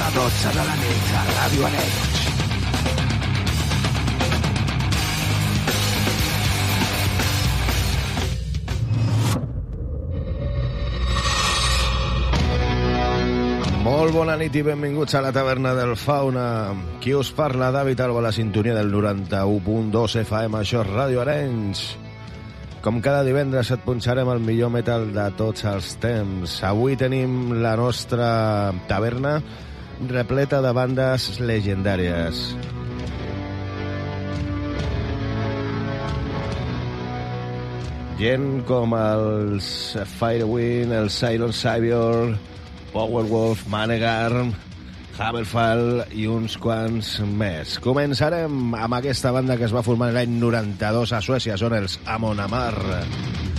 De 11 a 12 de la nit a Ràdio Arenys. Molt bona nit i benvinguts a la taverna del Fauna. Qui us parla, David Alba, la sintonia del 91.2 FM, això és Ràdio Arenys. Com cada divendres et punxarem el millor metal de tots els temps. Avui tenim la nostra taverna repleta de bandes legendàries. Gent com els Firewind, el Silent Savior, Powerwolf, Manegar, Hammerfall i uns quants més. Començarem amb aquesta banda que es va formar l'any 92 a Suècia, són els Amon Amar. With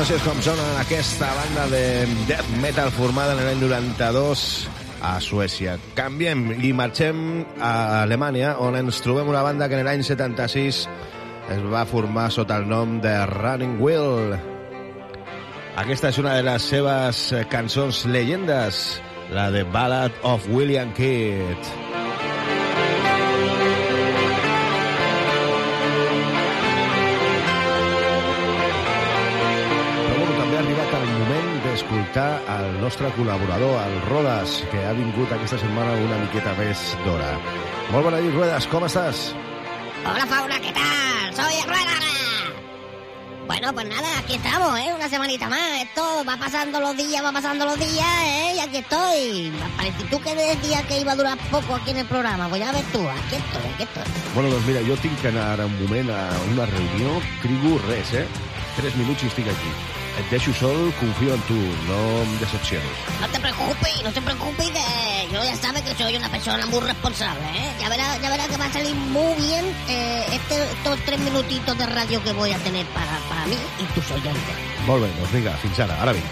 Així és com sona aquesta banda de death metal formada en l'any 92 a Suècia. Canviem i marxem a Alemanya, on ens trobem una banda que en l'any 76 es va formar sota el nom de Running Wheel. Aquesta és una de les seves cançons llegendes, la de Ballad of William Kidd. Nostre col·laborador, el Rodas, que ha vingut aquesta setmana una miqueta més d'hora. Molt bona nit, Ruedas, com estàs? Hola, Fauna, ¿qué tal? Soy Ruedas. Bueno, pues nada, aquí estamos, ¿eh? Una semanita más. Esto va pasando los días, va pasando los días, ¿eh? Y aquí estoy. Parece tú que decías que iba a durar poco aquí en el programa. Pues ya ves tú, aquí estoy, aquí estoy. Bueno, doncs mira, jo tinc que anar ara un moment a una reunió. Crigo res, eh? Tres minuts i estic aquí. Deixo sol, confío en tu, no em decepciones. No te preocupes, no te preocupes, que yo ya sabes que soy una persona muy responsable, ¿eh? Ya verás, ya verás que va a salir muy bien eh, este, estos tres minutitos de radio que voy a tener para, para mí y tus oyentes. Molt bé, doncs vinga, fins ara, ara vinc.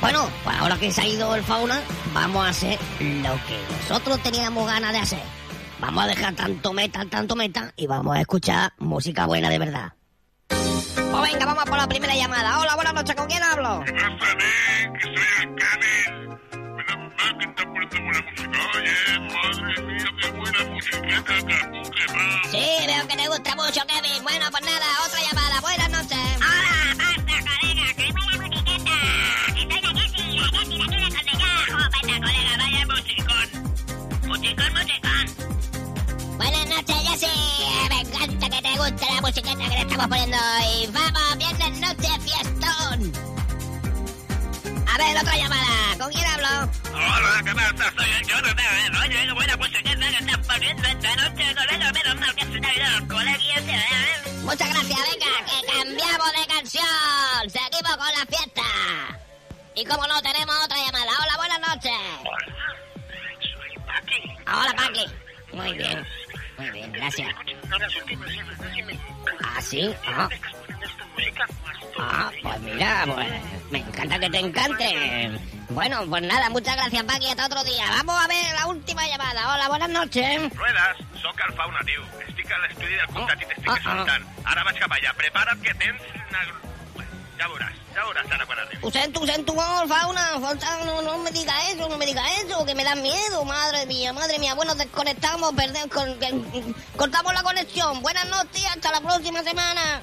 Bueno, pues ahora que se ha ido el fauna, vamos a hacer lo que nosotros teníamos ganas de hacer. Vamos a dejar tanto metal, tanto metal y vamos a escuchar música buena de verdad. Venga, vamos por la primera llamada. Hola, buenas noches, ¿con quién hablo? que soy el Canen. Menos mal que está poniendo buena música. Oye, madre mía, qué buena musiqueta, que va. Sí, veo que te gusta mucho, Kevin. Bueno, pues nada, otra llamada. Buenas noches. Hola, basta, colega, que buena musiqueta. Que soy la Jessie, la Jessie, la tira con decajo. Venga, colega, vaya musicón. Musicón, musicón. Buenas noches, Jessy. Guste la musiqueta que le estamos poniendo hoy. ¡Vamos, viernes noche, fiestón! A ver, otra llamada. ¿Con quién hablo? Hola, ¿qué pasa? Soy el Jonathan. Oye, qué buena musiqueta que estás poniendo esta noche, colega. Menos mal que se te ha ido los coleguillas, ¿eh? Muchas gracias, venga, que cambiamos de canción. Seguimos con la fiesta. Y como no, tenemos otra llamada. Hola, buenas noches. Soy Paqui. Hola, Paqui. Muy bien, muy bien, gracias. Decime. ¿Ah, sí? Ah, ¿Estás poniendo esta música? ah, pues mira, pues me encanta que te encante. Bueno, pues nada, muchas gracias, Paqui. Hasta otro día. Vamos a ver la última llamada. Hola, buenas noches. Ruedas, soc el Fauna, tio. Estic a l'estudi del comtat i t'estic Ah, ah. escoltant. Ara vaig cap allà. Prepara't que tens una... Ja veuràs, ja veuràs ara quan arribi. Lo sento, lo sento, oh, fauna, falta- no, no me diga eso, no me diga eso, que me da miedo, madre mía, madre mía. Bueno, desconectamos, perdemos, con- cortamos la conexión. Buenas noches, hasta la próxima semana.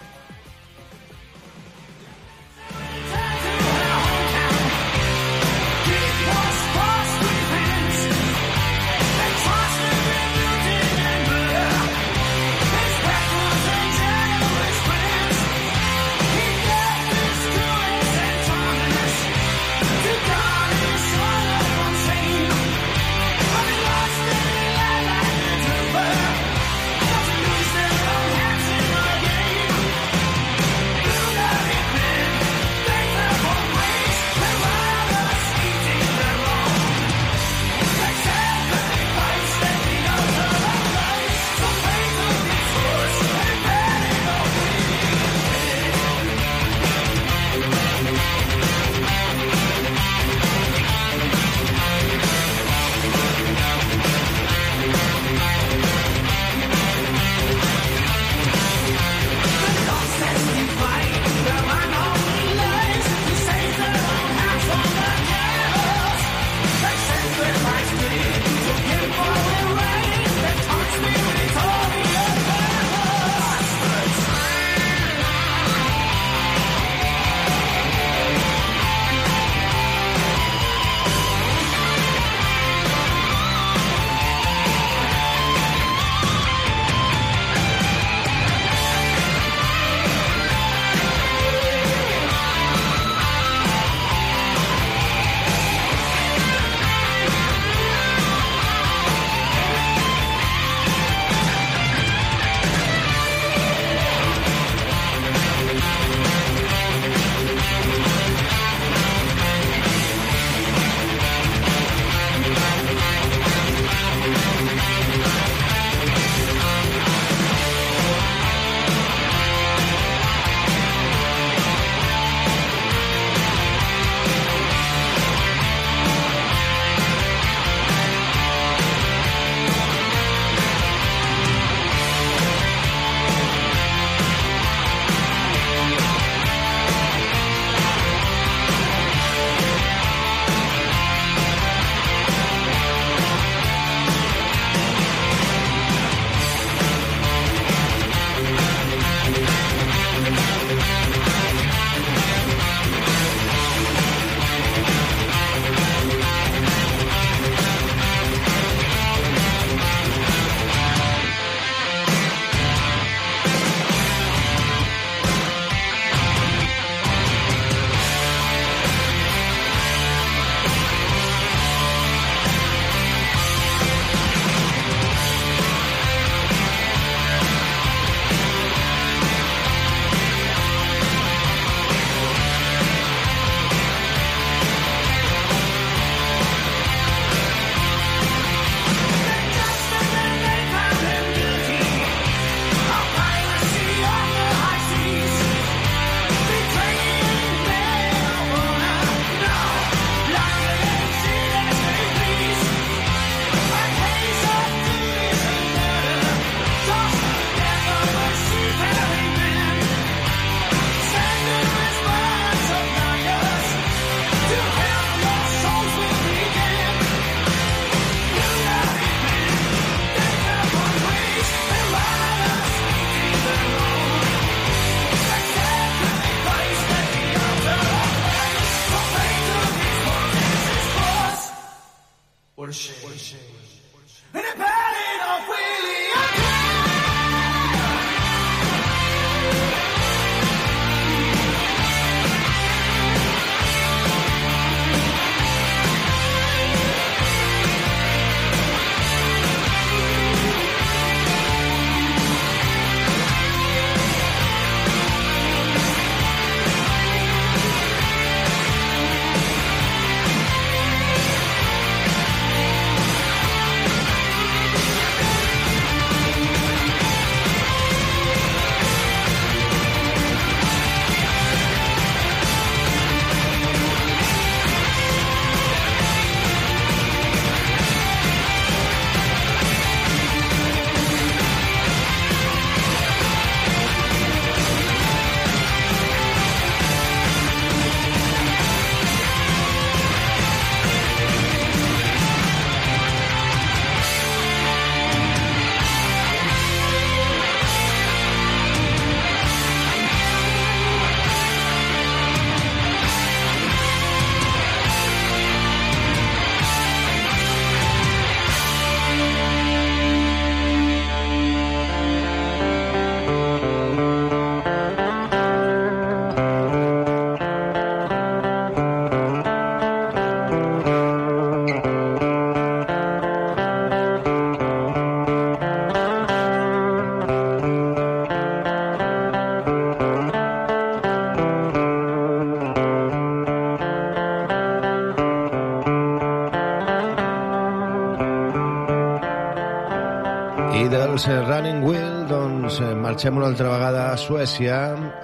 Marxem una altra vegada a Suècia,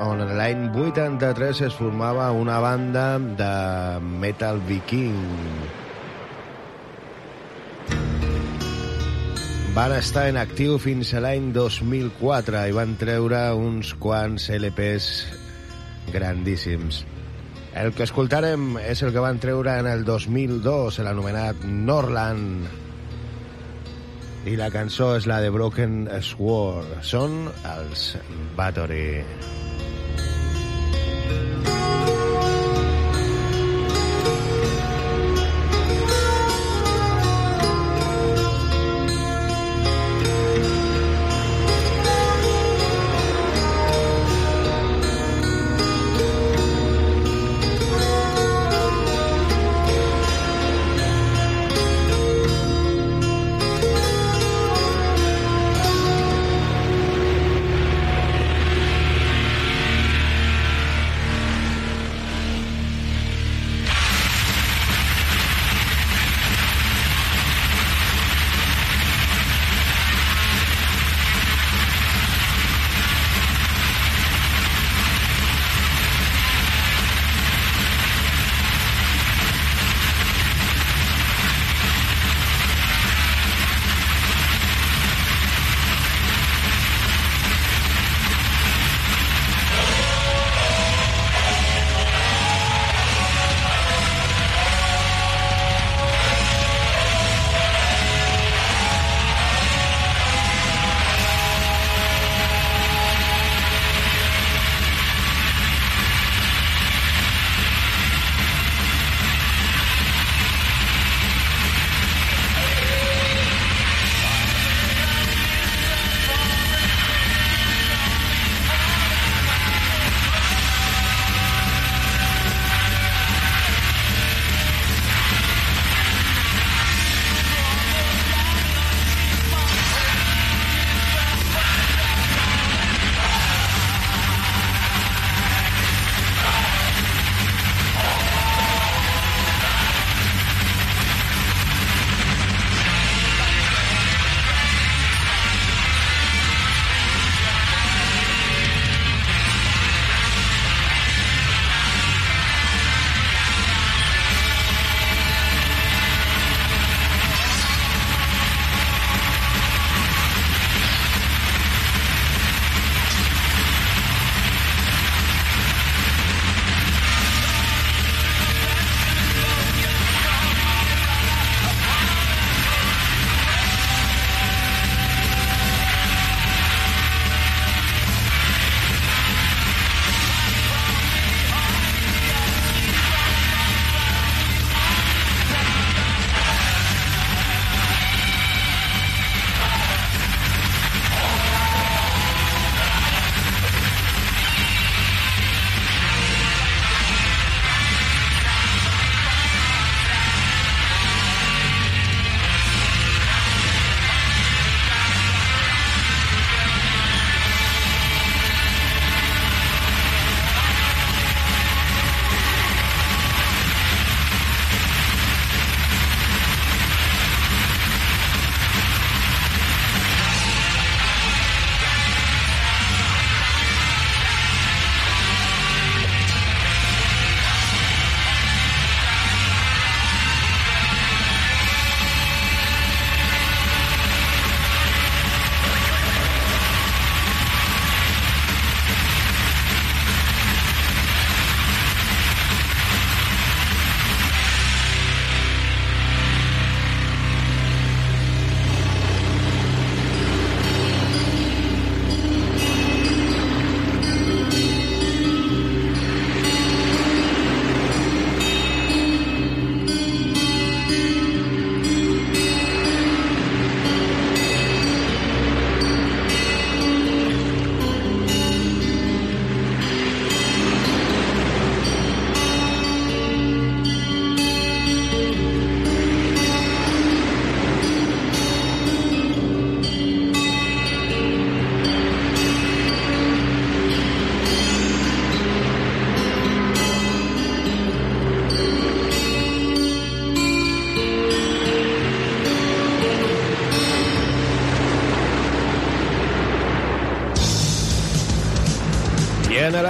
on l'any 83 es formava una banda de metal viking. Van estar en actiu fins a l'any 2004 i van treure uns quants LPs grandíssims. El que escoltarem és el que van treure en el 2002, l'anomenat Norland. I la cançó és la de Broken Sword. Són els Battery.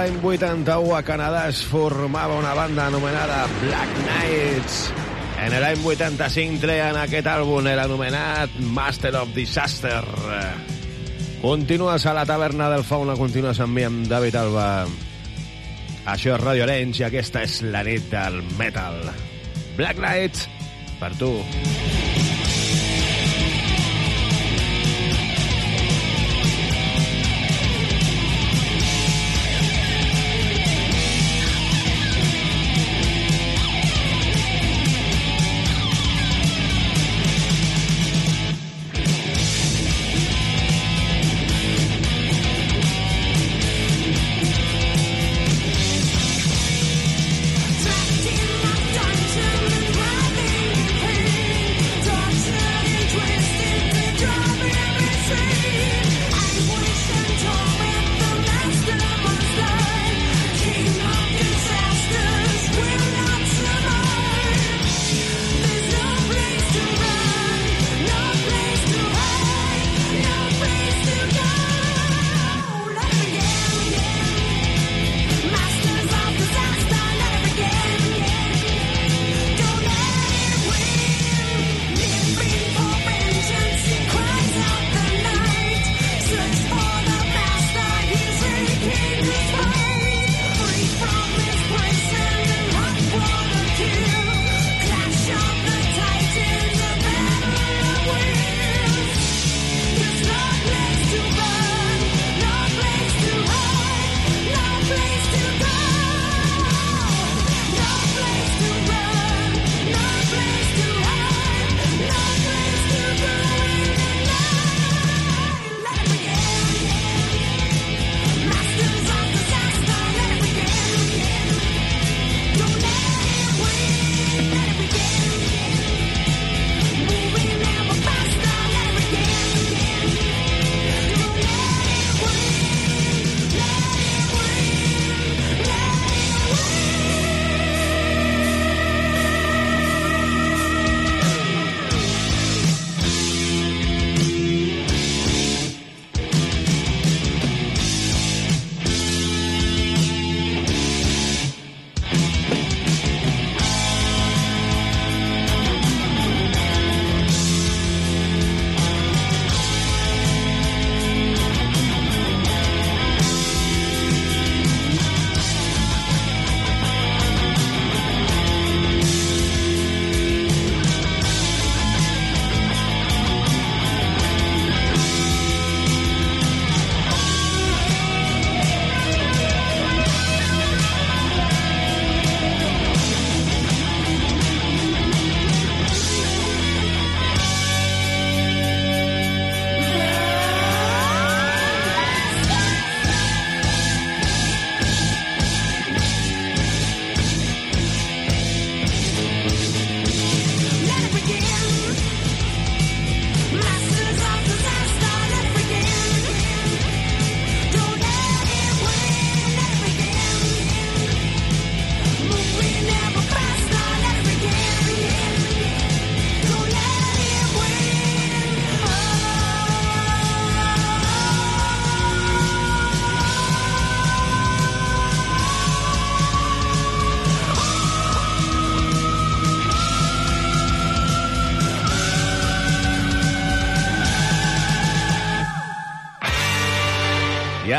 L'any 81 a Canadà es formava una banda anomenada Black Knights. En l'any 85 treien aquest àlbum, era anomenat Master of Disaster. Continues a la taverna del Fauna, continues amb mi, amb David Alba. Això és Radio Orange i aquesta és la nit del metal. Black Knights, per tu. Trapped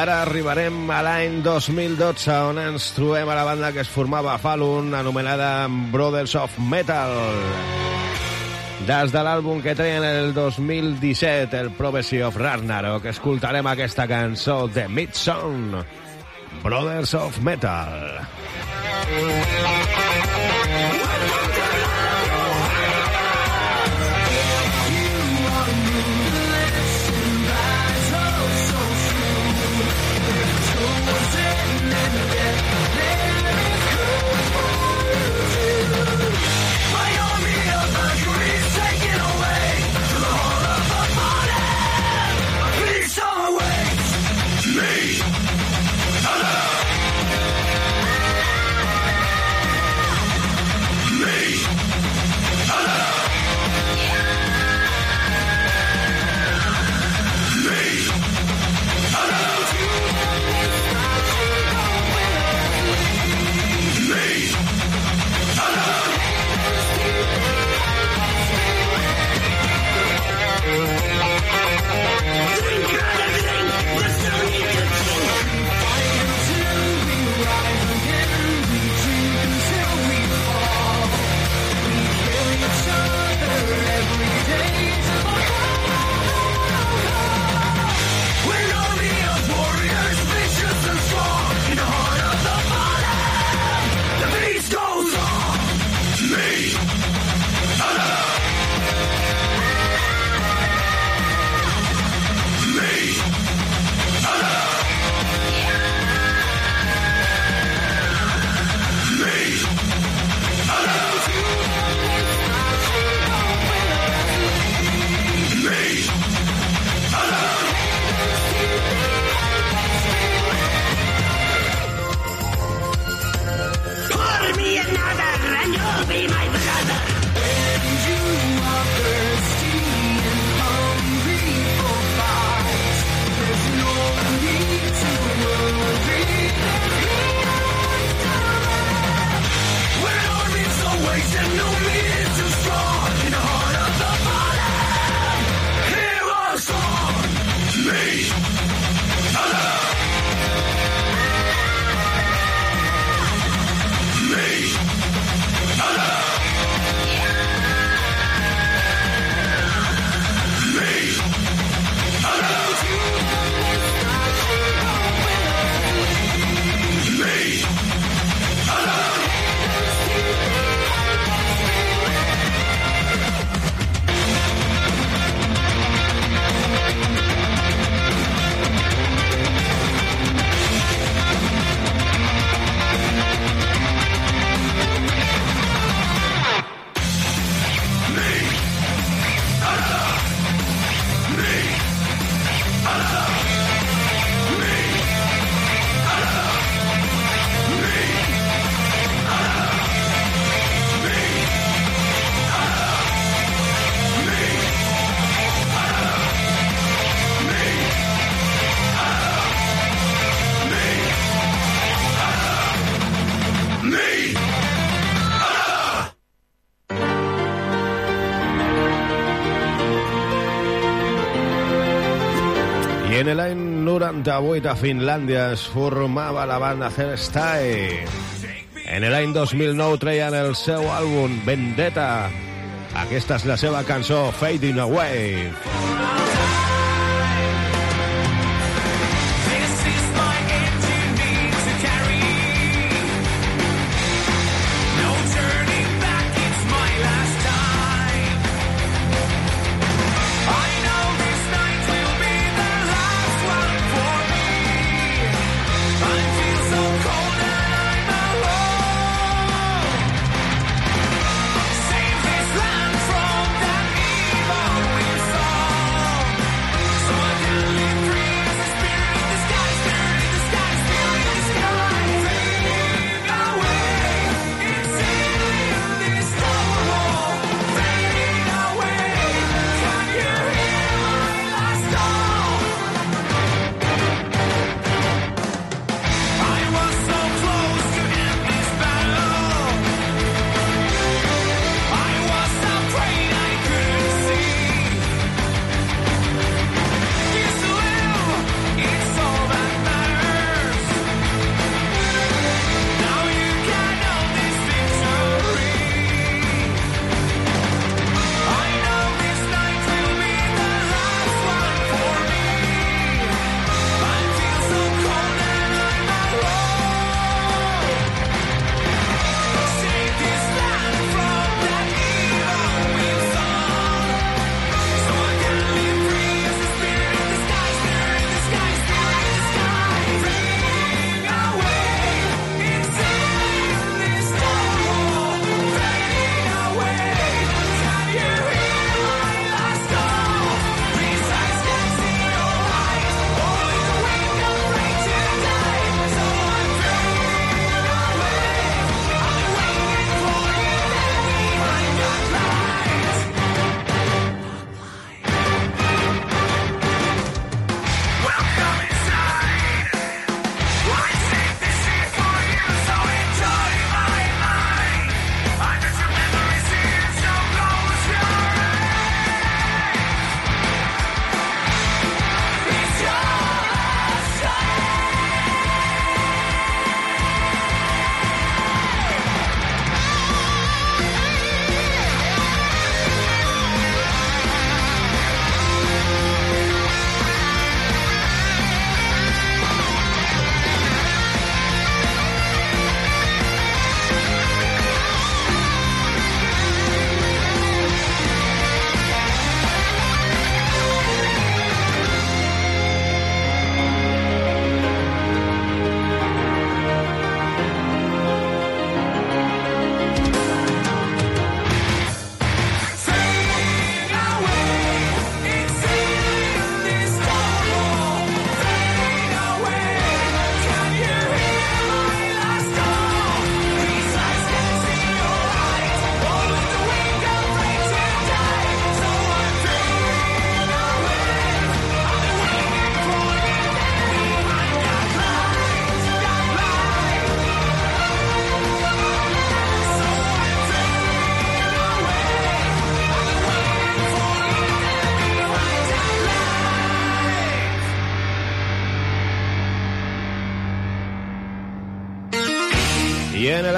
ara arribarem a l'any 2012, on ens trobem a la banda que es formava a Falun, anomenada Brothers of Metal. Des de l'àlbum que treien el 2017, el Prophecy of Ragnarok, escoltarem aquesta cançó de Midsong, Brothers of Metal. Me! Santa Boita Finlandia formava la banda Hairstyle. En l'any 2009 treien el seu àlbum Vendetta. Aquesta és la seva cançó Fading Away. Fading Away.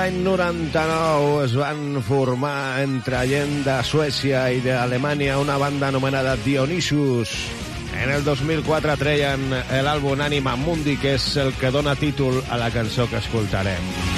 l'any 99 es van formar entre gent de Suècia i d'Alemanya una banda anomenada Dionysus. En el 2004 treien l'àlbum Anima Mundi, que és el que dona títol a la cançó que escoltarem.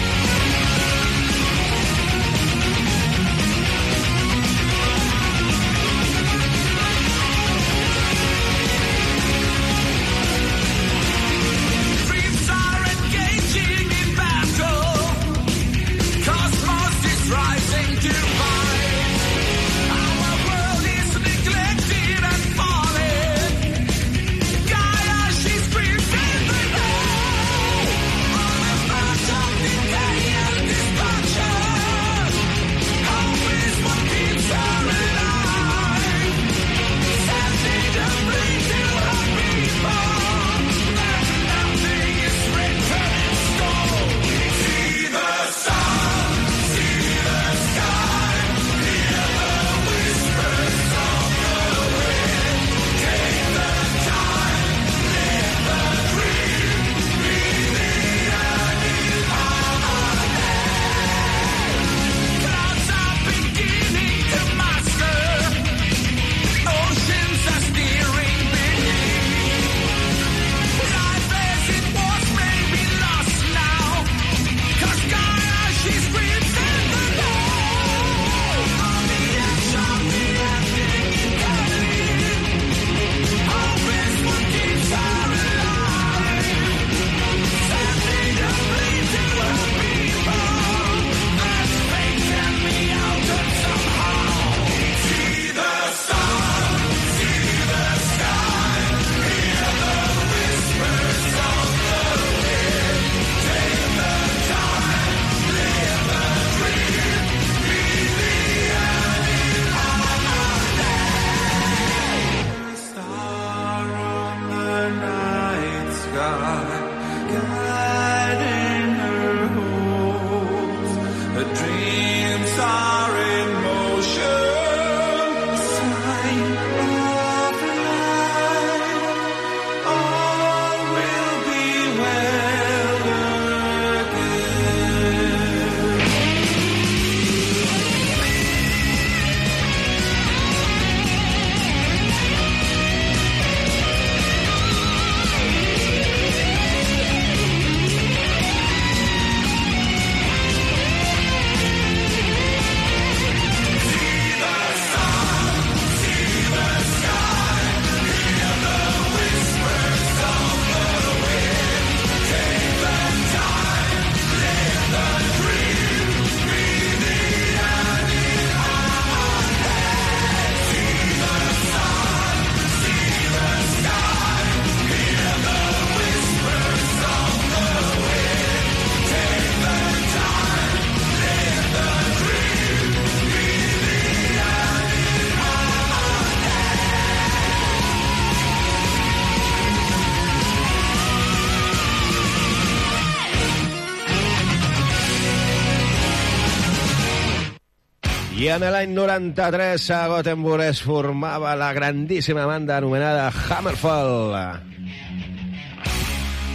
en l'any 93 a Gothenburg es formava la grandíssima banda anomenada Hammerfall.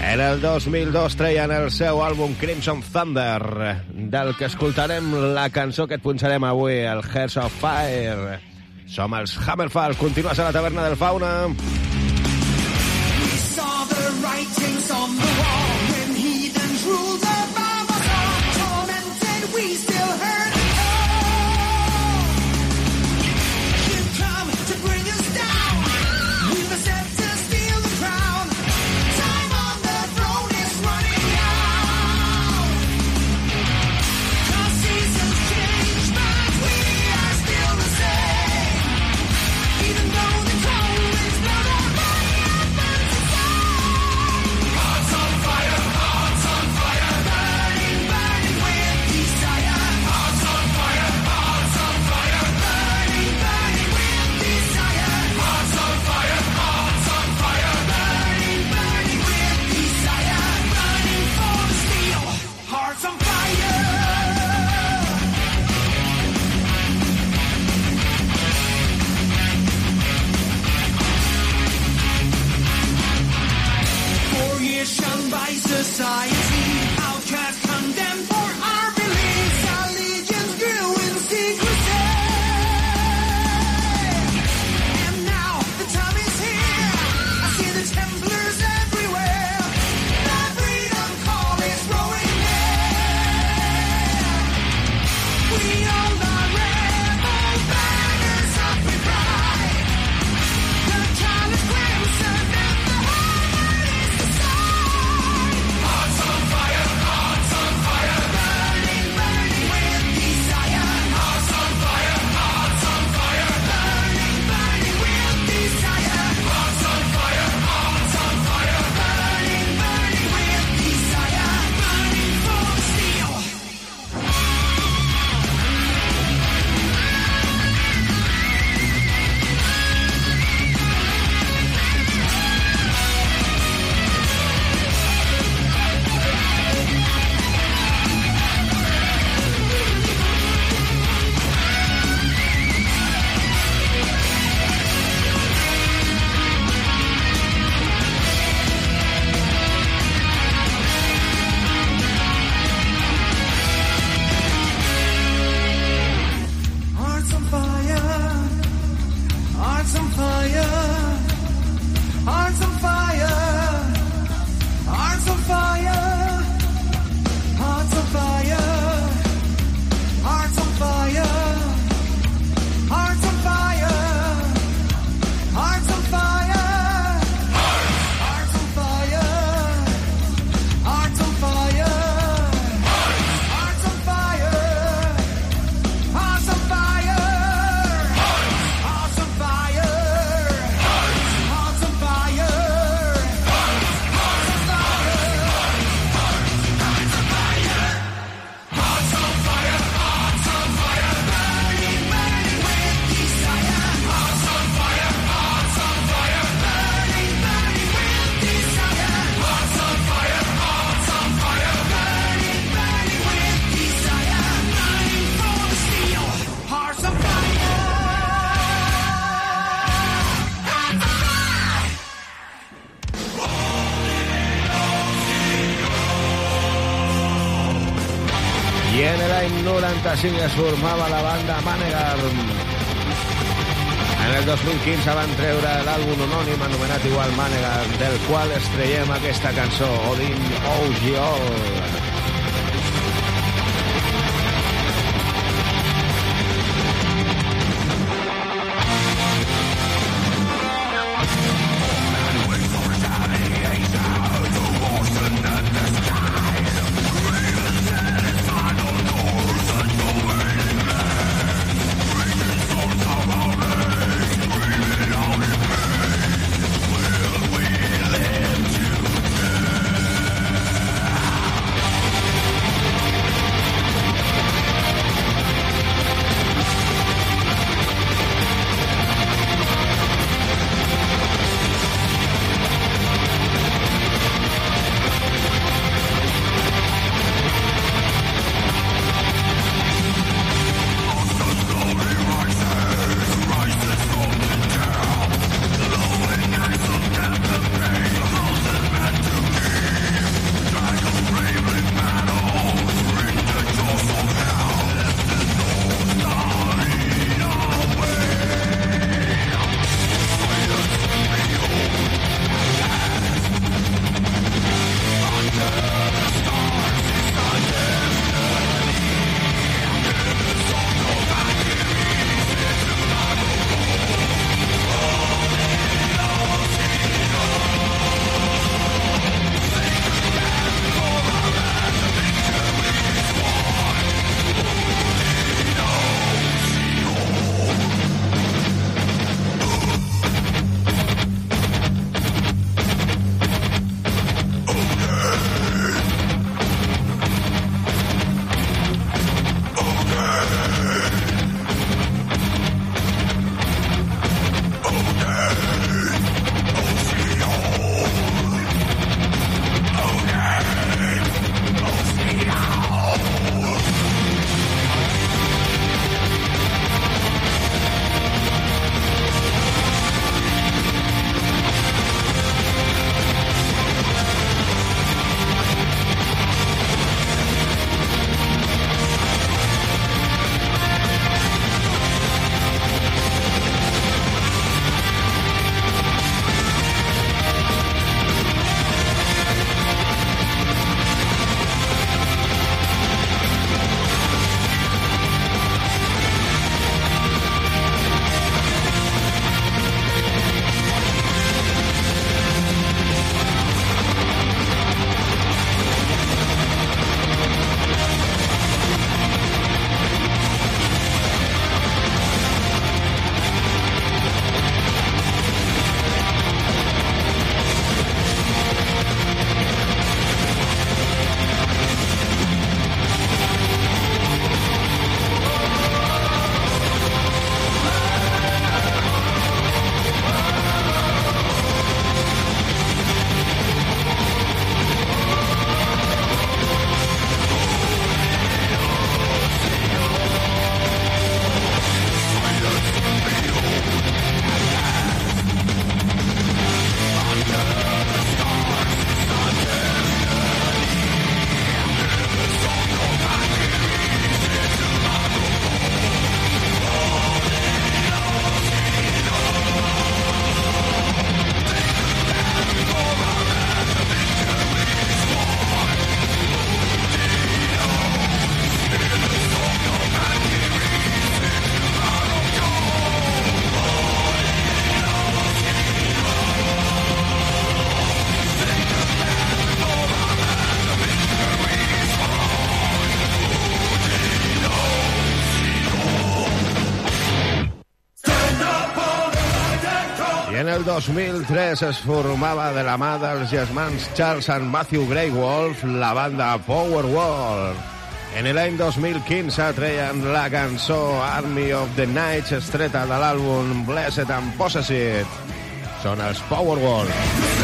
En el 2002 treien el seu àlbum Crimson Thunder, del que escoltarem la cançó que et punxarem avui, el Hearts of Fire. Som els Hammerfall, continues a la taverna del Fauna. We saw the writings on the wall when heathens ruled the desire. 95 es formava la banda Manegar. En el 2015 van treure l'àlbum anònim anomenat igual Manegar, del qual estreiem aquesta cançó, Odin Ogiol. 2003 es formava de la mà dels germans Charles and Matthew Grey Wolf la banda Powerwall. En l'any 2015 treien la cançó Army of the Nights estreta de l'àlbum Blessed and Possessed. Són els Powerwall. Falling,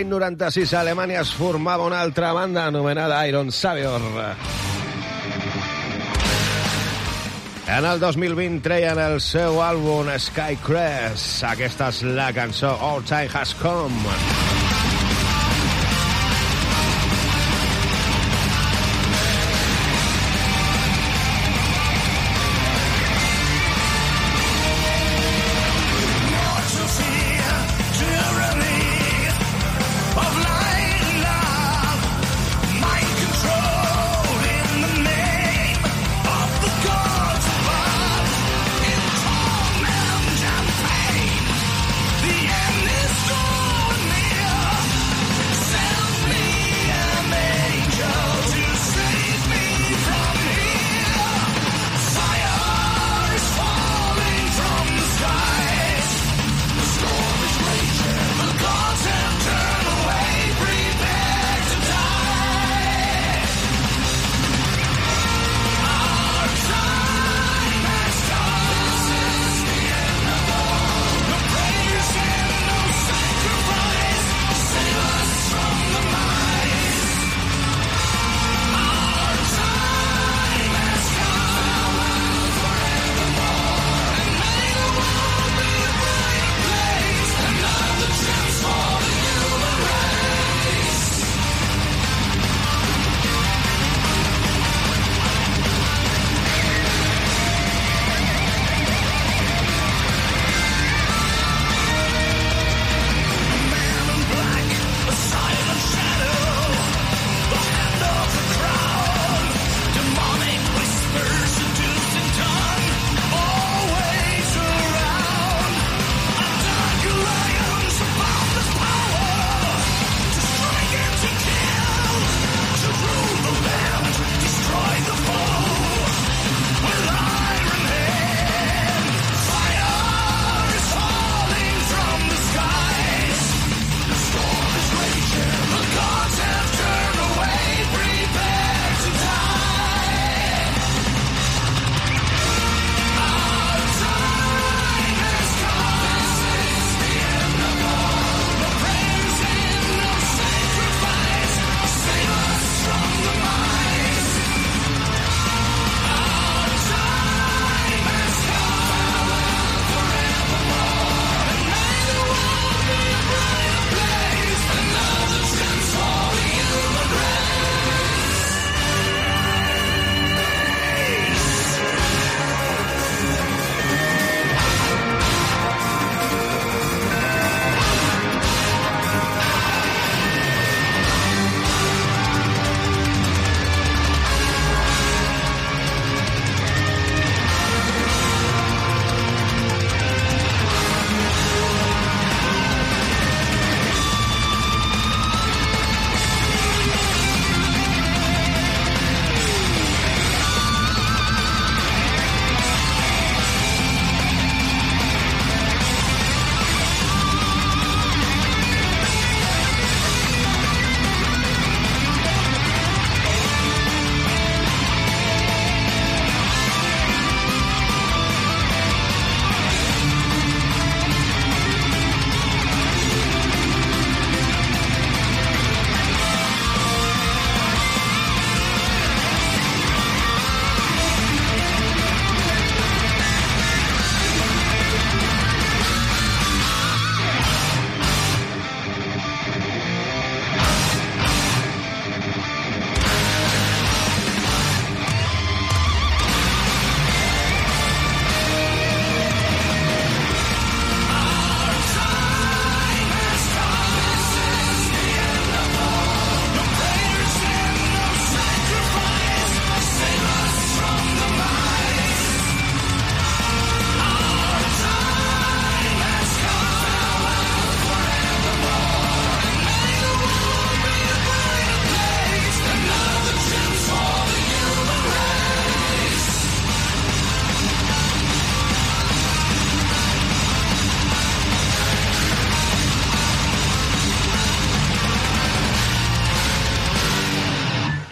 l'any 96 a Alemanya es formava una altra banda anomenada Iron Savior. En el 2020 treien el seu àlbum Skycrest. Aquesta és la cançó All Time Has Come.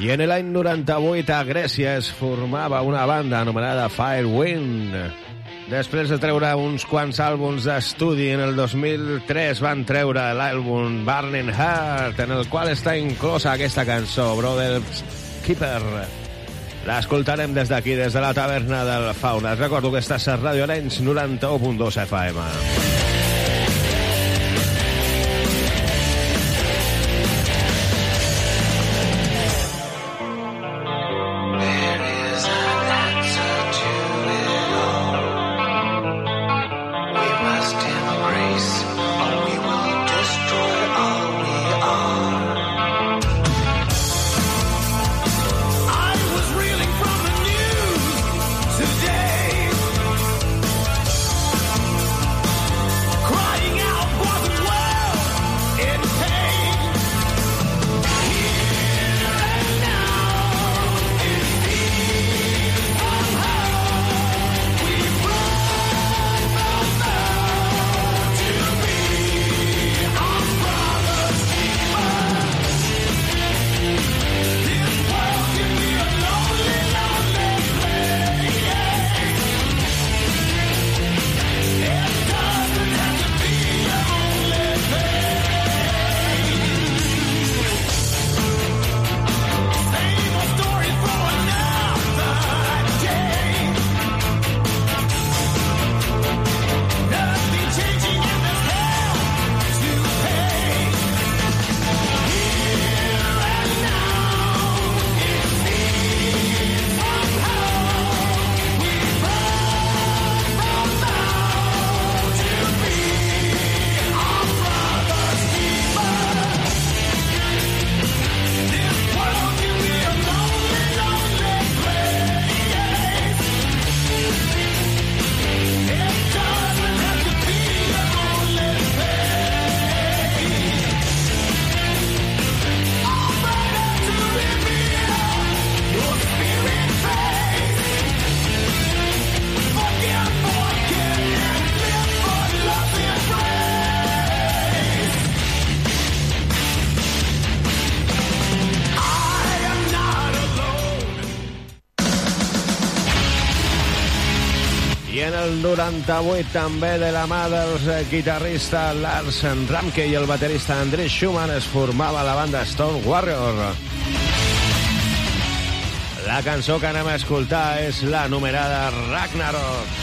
I en l'any 98 a Grècia es formava una banda anomenada Firewind. Després de treure uns quants àlbums d'estudi, en el 2003 van treure l'àlbum Burning Heart, en el qual està inclosa aquesta cançó, Brothers Keeper. L'escoltarem des d'aquí, des de la taverna del Fauna. Recordo que estàs a Radio Arenys 91.2 FM. 98 també de la mà dels eh, guitarrista Lars Ramke i el baterista Andrés Schumann es formava la banda Stone Warrior. La cançó que anem a escoltar és la numerada Ragnarok. Ragnarok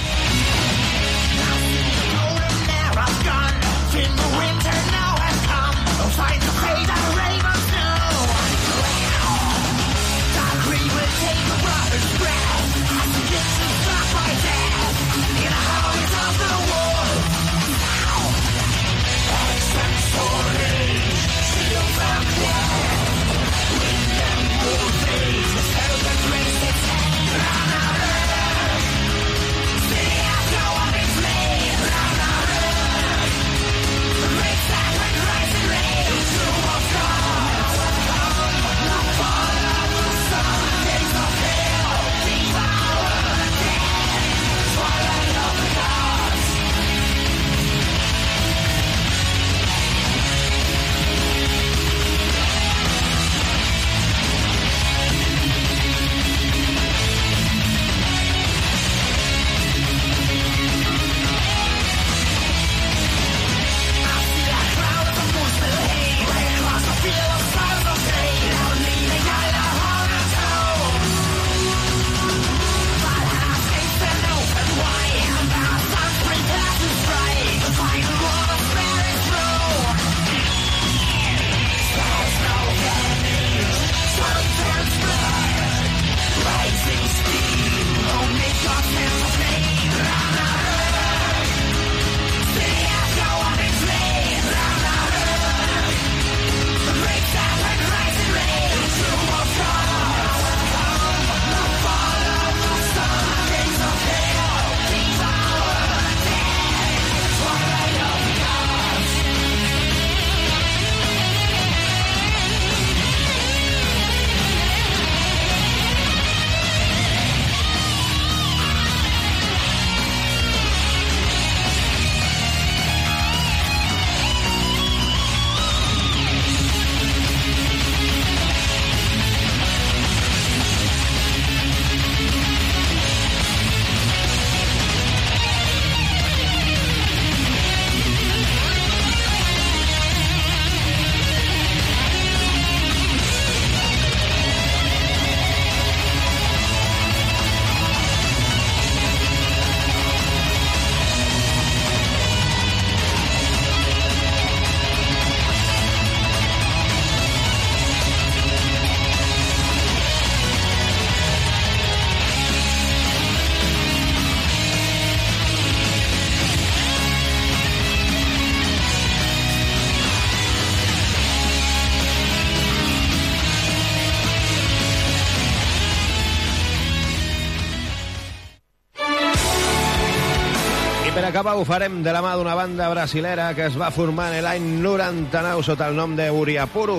per acabar ho farem de la mà d'una banda brasilera que es va formar en l'any 99 sota el nom de Uriapuru.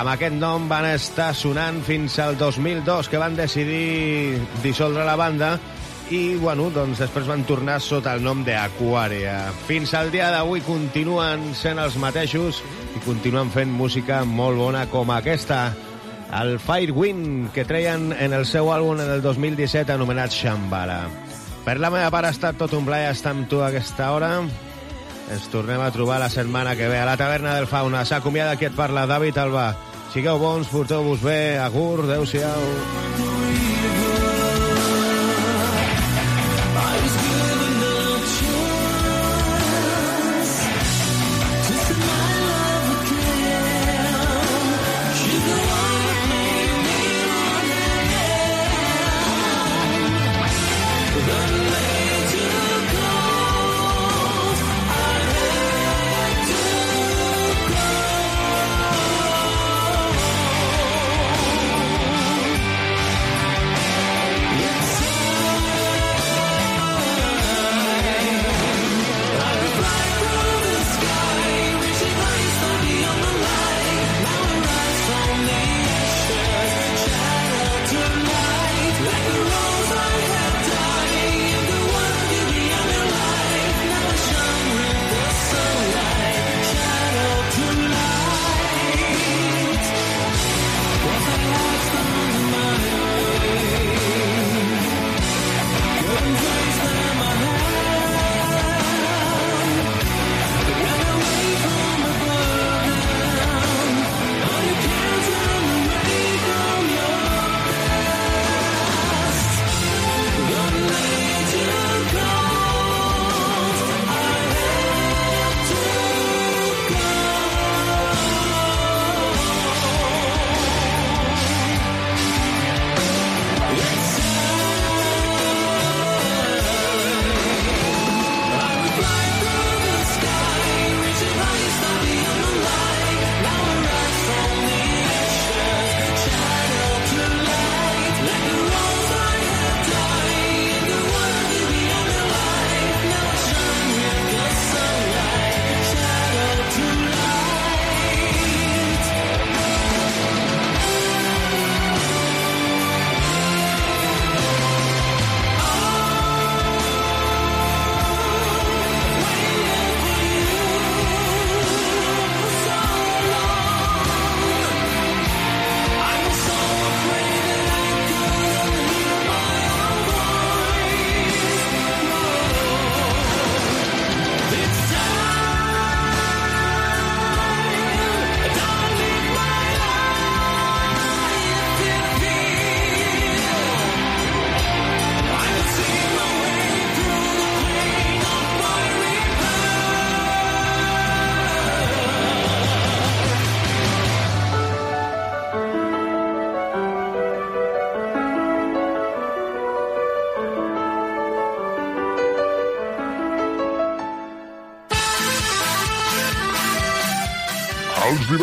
Amb aquest nom van estar sonant fins al 2002, que van decidir dissoldre la banda i, bueno, doncs després van tornar sota el nom d'Aquaria. Fins al dia d'avui continuen sent els mateixos i continuen fent música molt bona com aquesta, el Firewind, que treien en el seu àlbum en el 2017 anomenat Shambhala. Per la meva part ha estat tot un plaer estar amb tu a aquesta hora. Ens tornem a trobar la setmana que ve a la taverna del Fauna. S'acomiada qui et parla, David Alba. Sigueu bons, porteu-vos bé, agur, adeu-siau. Els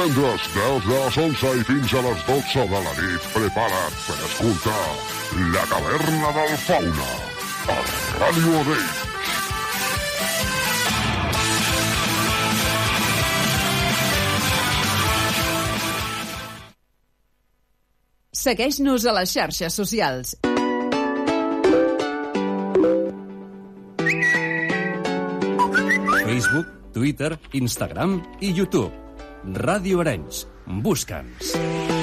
divendres, des de les 11 i fins a les 12 de la nit, prepara't per escoltar La Taverna del Fauna, a Ràdio Adell. Segueix-nos a les xarxes socials. Facebook, Twitter, Instagram i YouTube. Ràdio Arenys. Busca'ns.